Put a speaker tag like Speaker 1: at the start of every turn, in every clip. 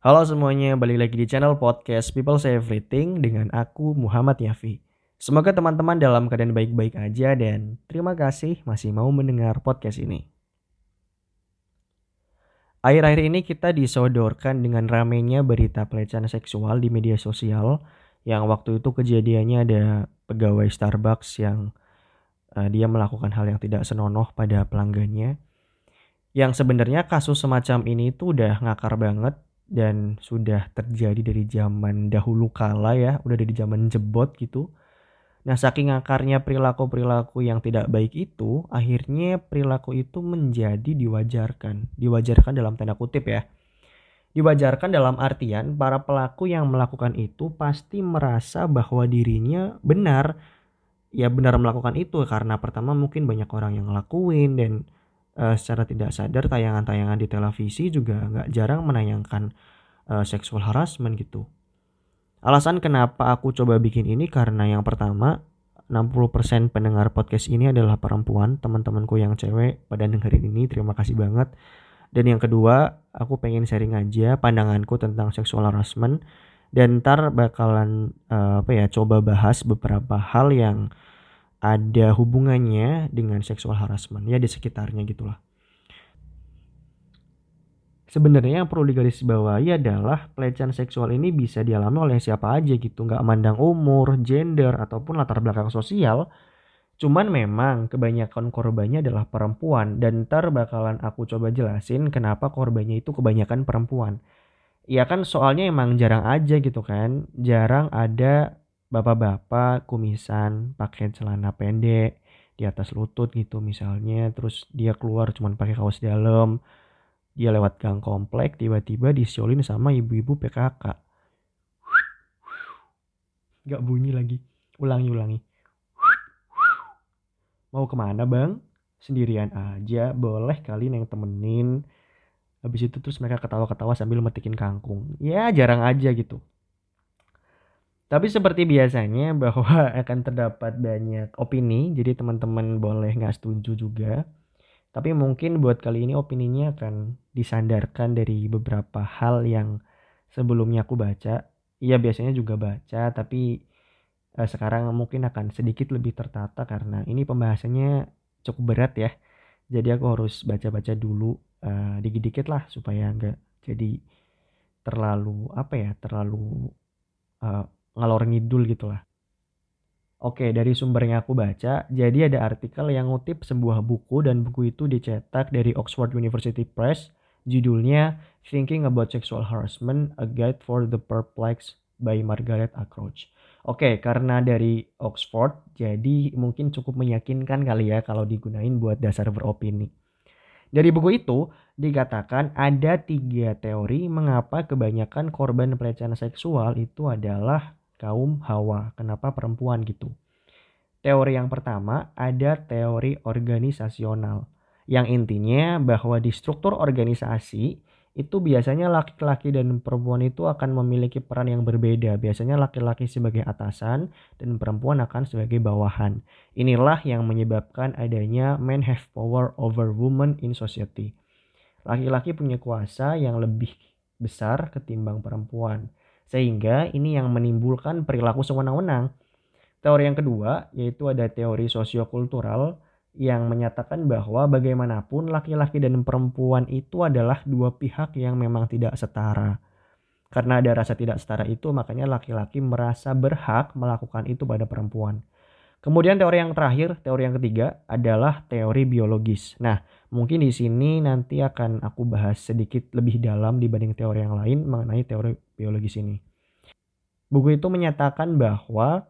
Speaker 1: Halo semuanya, balik lagi di channel podcast People Say Everything dengan aku Muhammad Yafi. Semoga teman-teman dalam keadaan baik-baik aja dan terima kasih masih mau mendengar podcast ini. Akhir-akhir ini kita disodorkan dengan ramenya berita pelecehan seksual di media sosial yang waktu itu kejadiannya ada pegawai Starbucks yang uh, dia melakukan hal yang tidak senonoh pada pelanggannya yang sebenarnya kasus semacam ini tuh udah ngakar banget dan sudah terjadi dari zaman dahulu kala ya, udah dari zaman jebot gitu. Nah, saking akarnya perilaku-perilaku yang tidak baik itu, akhirnya perilaku itu menjadi diwajarkan. Diwajarkan dalam tanda kutip ya. Diwajarkan dalam artian para pelaku yang melakukan itu pasti merasa bahwa dirinya benar. Ya benar melakukan itu karena pertama mungkin banyak orang yang ngelakuin dan uh, secara tidak sadar tayangan-tayangan di televisi juga nggak jarang menayangkan uh, sexual harassment gitu. Alasan kenapa aku coba bikin ini karena yang pertama 60% pendengar podcast ini adalah perempuan, teman-temanku yang cewek pada dengerin ini, terima kasih banget. Dan yang kedua, aku pengen sharing aja pandanganku tentang sexual harassment dan ntar bakalan uh, apa ya coba bahas beberapa hal yang ada hubungannya dengan seksual harassment ya di sekitarnya gitulah. Sebenarnya yang perlu digarisbawahi adalah pelecehan seksual ini bisa dialami oleh siapa aja gitu, nggak mandang umur, gender, ataupun latar belakang sosial. Cuman memang kebanyakan korbannya adalah perempuan dan ntar bakalan aku coba jelasin kenapa korbannya itu kebanyakan perempuan. Ya kan soalnya emang jarang aja gitu kan, jarang ada bapak-bapak kumisan pakai celana pendek di atas lutut gitu misalnya terus dia keluar cuman pakai kaos dalam dia lewat gang komplek tiba-tiba disiolin sama ibu-ibu PKK gak bunyi lagi. Ulangi ulangi. Mau ke mana bang? Sendirian aja boleh kali yang temenin. Habis itu terus mereka ketawa-ketawa sambil metikin kangkung. Ya jarang aja gitu tapi seperti biasanya bahwa akan terdapat banyak opini, jadi teman-teman boleh nggak setuju juga. Tapi mungkin buat kali ini opininya akan disandarkan dari beberapa hal yang sebelumnya aku baca. Iya biasanya juga baca, tapi eh, sekarang mungkin akan sedikit lebih tertata karena ini pembahasannya cukup berat ya. Jadi aku harus baca-baca dulu uh, dikit-dikit lah supaya nggak jadi terlalu apa ya, terlalu uh, ngalor ngidul gitu lah. Oke, dari sumber yang aku baca, jadi ada artikel yang ngutip sebuah buku dan buku itu dicetak dari Oxford University Press. Judulnya Thinking About Sexual Harassment: A Guide for the Perplexed by Margaret Acroach. Oke, karena dari Oxford, jadi mungkin cukup meyakinkan kali ya kalau digunain buat dasar beropini. Dari buku itu dikatakan ada tiga teori mengapa kebanyakan korban pelecehan seksual itu adalah kaum Hawa. Kenapa perempuan gitu? Teori yang pertama ada teori organisasional yang intinya bahwa di struktur organisasi itu biasanya laki-laki dan perempuan itu akan memiliki peran yang berbeda. Biasanya laki-laki sebagai atasan dan perempuan akan sebagai bawahan. Inilah yang menyebabkan adanya men have power over women in society. Laki-laki punya kuasa yang lebih besar ketimbang perempuan. Sehingga ini yang menimbulkan perilaku sewenang-wenang. Teori yang kedua yaitu ada teori sosiokultural yang menyatakan bahwa bagaimanapun laki-laki dan perempuan itu adalah dua pihak yang memang tidak setara. Karena ada rasa tidak setara itu makanya laki-laki merasa berhak melakukan itu pada perempuan. Kemudian teori yang terakhir, teori yang ketiga adalah teori biologis. Nah, mungkin di sini nanti akan aku bahas sedikit lebih dalam dibanding teori yang lain mengenai teori biologis ini. Buku itu menyatakan bahwa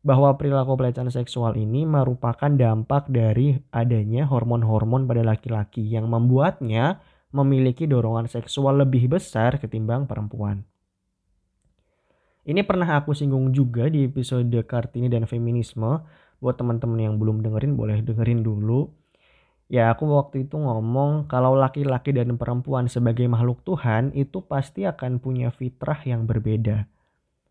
Speaker 1: bahwa perilaku pelecehan seksual ini merupakan dampak dari adanya hormon-hormon pada laki-laki yang membuatnya memiliki dorongan seksual lebih besar ketimbang perempuan. Ini pernah aku singgung juga di episode Kartini dan Feminisme. Buat teman-teman yang belum dengerin boleh dengerin dulu. Ya aku waktu itu ngomong kalau laki-laki dan perempuan sebagai makhluk Tuhan itu pasti akan punya fitrah yang berbeda.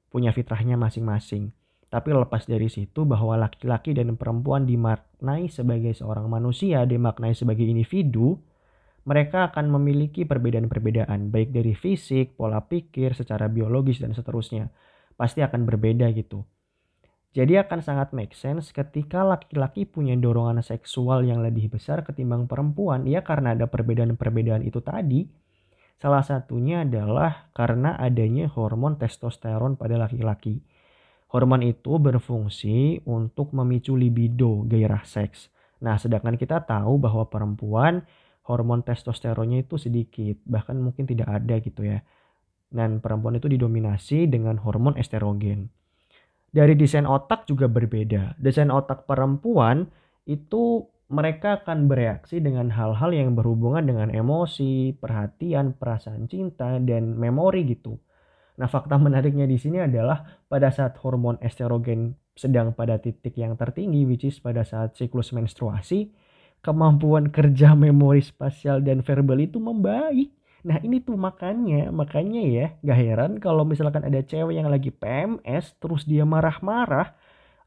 Speaker 1: Punya fitrahnya masing-masing. Tapi lepas dari situ bahwa laki-laki dan perempuan dimaknai sebagai seorang manusia, dimaknai sebagai individu, mereka akan memiliki perbedaan-perbedaan baik dari fisik, pola pikir, secara biologis dan seterusnya. Pasti akan berbeda gitu. Jadi akan sangat make sense ketika laki-laki punya dorongan seksual yang lebih besar ketimbang perempuan ya karena ada perbedaan-perbedaan itu tadi. Salah satunya adalah karena adanya hormon testosteron pada laki-laki. Hormon itu berfungsi untuk memicu libido, gairah seks. Nah, sedangkan kita tahu bahwa perempuan hormon testosteronnya itu sedikit, bahkan mungkin tidak ada gitu ya. Dan perempuan itu didominasi dengan hormon estrogen. Dari desain otak juga berbeda. Desain otak perempuan itu mereka akan bereaksi dengan hal-hal yang berhubungan dengan emosi, perhatian, perasaan cinta, dan memori gitu. Nah, fakta menariknya di sini adalah pada saat hormon estrogen sedang pada titik yang tertinggi, which is pada saat siklus menstruasi, kemampuan kerja memori spasial dan verbal itu membaik. Nah ini tuh makanya, makanya ya gak heran kalau misalkan ada cewek yang lagi PMS terus dia marah-marah,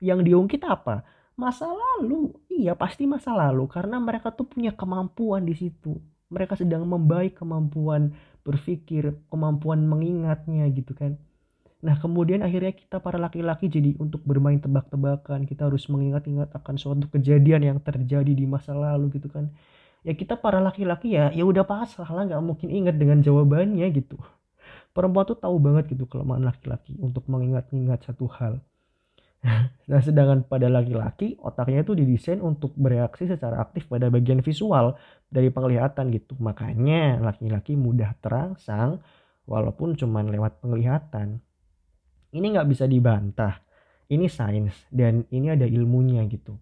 Speaker 1: yang diungkit apa? Masa lalu, iya pasti masa lalu karena mereka tuh punya kemampuan di situ. Mereka sedang membaik kemampuan berpikir, kemampuan mengingatnya gitu kan. Nah kemudian akhirnya kita para laki-laki jadi untuk bermain tebak-tebakan. Kita harus mengingat-ingat akan suatu kejadian yang terjadi di masa lalu gitu kan. Ya kita para laki-laki ya ya udah pasrah lah nggak mungkin ingat dengan jawabannya gitu. Perempuan tuh tahu banget gitu kelemahan laki-laki untuk mengingat-ingat satu hal. Nah sedangkan pada laki-laki otaknya itu didesain untuk bereaksi secara aktif pada bagian visual dari penglihatan gitu. Makanya laki-laki mudah terangsang walaupun cuma lewat penglihatan ini nggak bisa dibantah. Ini sains dan ini ada ilmunya gitu.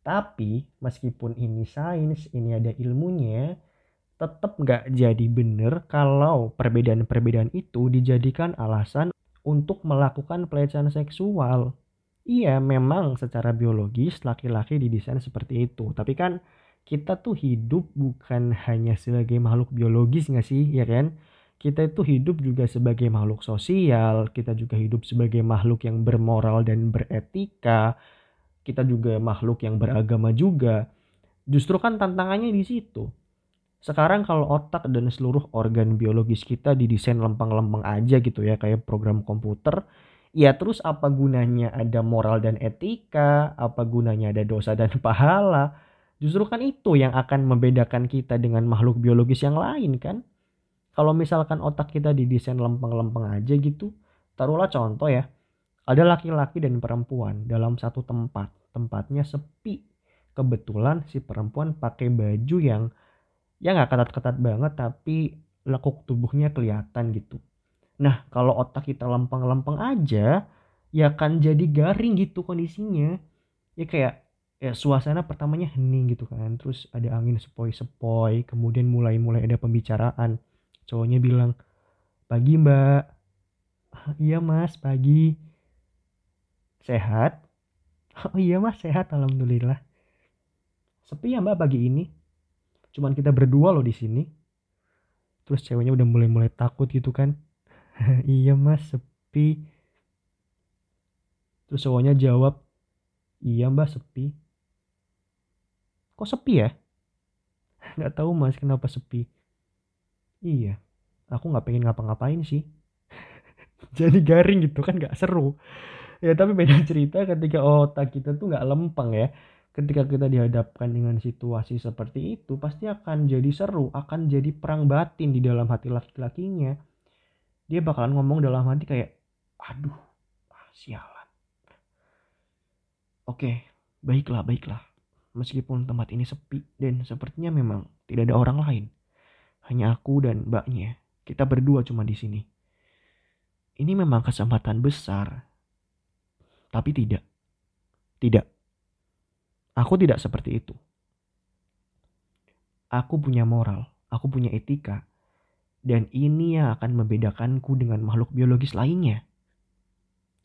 Speaker 1: Tapi meskipun ini sains, ini ada ilmunya, tetap nggak jadi bener kalau perbedaan-perbedaan itu dijadikan alasan untuk melakukan pelecehan seksual. Iya, memang secara biologis laki-laki didesain seperti itu. Tapi kan kita tuh hidup bukan hanya sebagai makhluk biologis nggak sih, ya kan? Kita itu hidup juga sebagai makhluk sosial, kita juga hidup sebagai makhluk yang bermoral dan beretika, kita juga makhluk yang beragama juga. Justru kan tantangannya di situ. Sekarang kalau otak dan seluruh organ biologis kita didesain lempeng-lempeng aja gitu ya kayak program komputer, ya terus apa gunanya ada moral dan etika, apa gunanya ada dosa dan pahala? Justru kan itu yang akan membedakan kita dengan makhluk biologis yang lain kan? Kalau misalkan otak kita didesain lempeng-lempeng aja gitu taruhlah contoh ya. Ada laki-laki dan perempuan dalam satu tempat. Tempatnya sepi. Kebetulan si perempuan pakai baju yang ya nggak ketat-ketat banget tapi lekuk tubuhnya kelihatan gitu. Nah kalau otak kita lempeng-lempeng aja ya kan jadi garing gitu kondisinya. Ya kayak ya suasana pertamanya hening gitu kan. Terus ada angin sepoi-sepoi kemudian mulai-mulai ada pembicaraan cowoknya bilang pagi mbak. Iya mas pagi. Sehat? Oh iya mas sehat alhamdulillah. Sepi ya mbak pagi ini? Cuman kita berdua loh di sini. Terus ceweknya udah mulai-mulai takut gitu kan. Iya mas sepi. Terus cowoknya jawab iya mbak sepi. Kok sepi ya? Nggak tahu mas kenapa sepi iya aku nggak pengen ngapa-ngapain sih. Jadi garing gitu kan nggak seru. Ya tapi beda cerita ketika otak kita tuh nggak lempeng ya. Ketika kita dihadapkan dengan situasi seperti itu pasti akan jadi seru akan jadi perang batin di dalam hati laki-lakinya. Dia bakalan ngomong dalam hati kayak aduh ah, sialan. Oke baiklah baiklah. Meskipun tempat ini sepi dan sepertinya memang tidak ada orang lain hanya aku dan mbaknya. Kita berdua cuma di sini. Ini memang kesempatan besar. Tapi tidak. Tidak. Aku tidak seperti itu. Aku punya moral, aku punya etika. Dan ini yang akan membedakanku dengan makhluk biologis lainnya.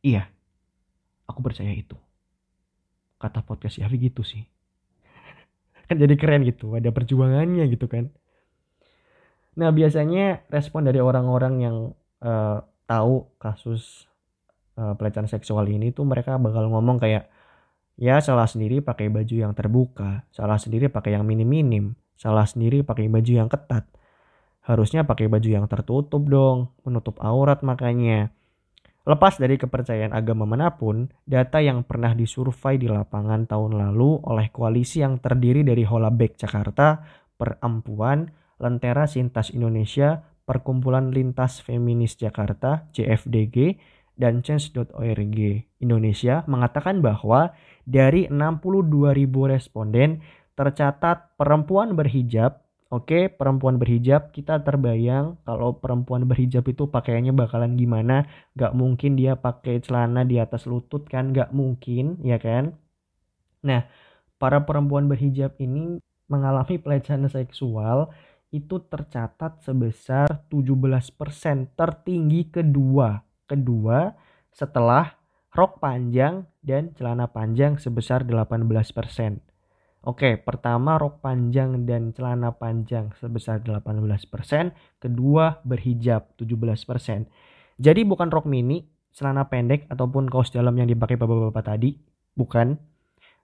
Speaker 1: Iya, aku percaya itu. Kata podcast Yavi gitu sih. kan jadi keren gitu, ada perjuangannya gitu kan. Nah biasanya respon dari orang-orang yang uh, tahu kasus uh, pelecehan seksual ini tuh mereka bakal ngomong kayak ya salah sendiri pakai baju yang terbuka, salah sendiri pakai yang minim-minim, Salah sendiri pakai baju yang ketat. Harusnya pakai baju yang tertutup dong, menutup aurat makanya. Lepas dari kepercayaan agama mana pun, data yang pernah disurvei di lapangan tahun lalu oleh koalisi yang terdiri dari Holabek Jakarta, Perampuan, Lentera Sintas Indonesia, Perkumpulan Lintas Feminis Jakarta, CFDG, dan Change.org Indonesia mengatakan bahwa dari 62.000 responden tercatat perempuan berhijab Oke, perempuan berhijab kita terbayang kalau perempuan berhijab itu pakaiannya bakalan gimana? Gak mungkin dia pakai celana di atas lutut kan? Gak mungkin, ya kan? Nah, para perempuan berhijab ini mengalami pelecehan seksual itu tercatat sebesar 17% tertinggi kedua. Kedua setelah rok panjang dan celana panjang sebesar 18%. Oke, pertama rok panjang dan celana panjang sebesar 18%, kedua berhijab 17%. Jadi bukan rok mini, celana pendek ataupun kaos dalam yang dipakai bapak-bapak tadi, bukan.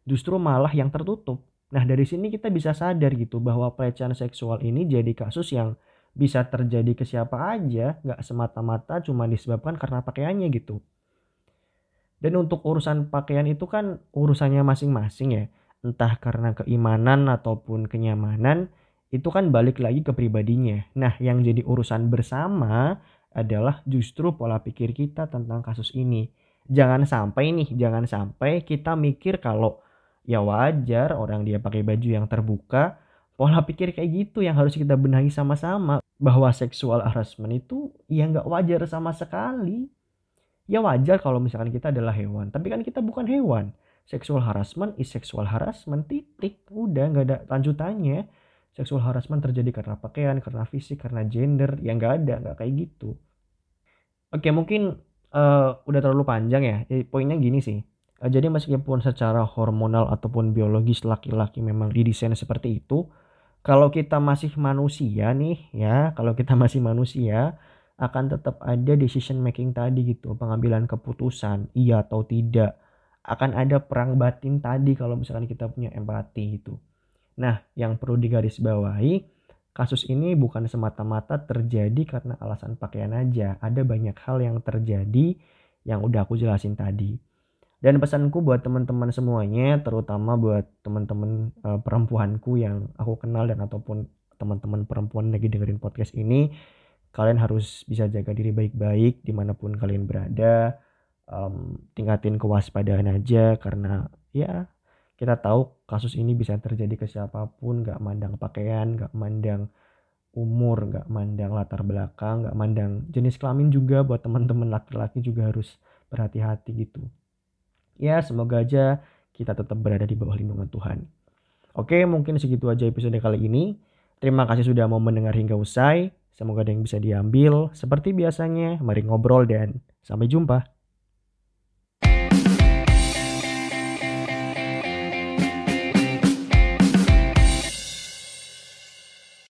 Speaker 1: Justru malah yang tertutup. Nah, dari sini kita bisa sadar gitu bahwa pelecehan seksual ini jadi kasus yang bisa terjadi ke siapa aja, nggak semata-mata cuma disebabkan karena pakaiannya gitu. Dan untuk urusan pakaian itu kan urusannya masing-masing ya entah karena keimanan ataupun kenyamanan itu kan balik lagi ke pribadinya. Nah, yang jadi urusan bersama adalah justru pola pikir kita tentang kasus ini. Jangan sampai nih, jangan sampai kita mikir kalau ya wajar orang dia pakai baju yang terbuka, pola pikir kayak gitu yang harus kita benahi sama-sama. Bahwa seksual harassment itu ya nggak wajar sama sekali. Ya wajar kalau misalkan kita adalah hewan, tapi kan kita bukan hewan. Sexual harassment is sexual harassment titik. Udah nggak ada lanjutannya. Sexual harassment terjadi karena pakaian karena fisik karena gender. Yang nggak ada nggak kayak gitu. Oke mungkin uh, udah terlalu panjang ya. Jadi poinnya gini sih jadi meskipun secara hormonal ataupun biologis laki-laki memang didesain seperti itu kalau kita masih manusia nih ya kalau kita masih manusia akan tetap ada decision making tadi gitu pengambilan keputusan iya atau tidak akan ada perang batin tadi kalau misalkan kita punya empati itu. Nah, yang perlu digarisbawahi, kasus ini bukan semata-mata terjadi karena alasan pakaian aja. Ada banyak hal yang terjadi yang udah aku jelasin tadi. Dan pesanku buat teman-teman semuanya, terutama buat teman-teman uh, perempuanku yang aku kenal dan ataupun teman-teman perempuan lagi dengerin podcast ini, kalian harus bisa jaga diri baik-baik di mana pun kalian berada. Um, tingkatin kewaspadaan aja karena ya kita tahu kasus ini bisa terjadi ke siapa pun nggak mandang pakaian nggak mandang umur nggak mandang latar belakang nggak mandang jenis kelamin juga buat teman-teman laki-laki juga harus berhati-hati gitu ya semoga aja kita tetap berada di bawah lindungan Tuhan. Oke mungkin segitu aja episode kali ini. Terima kasih sudah mau mendengar hingga usai. Semoga ada yang bisa diambil. Seperti biasanya mari ngobrol dan sampai jumpa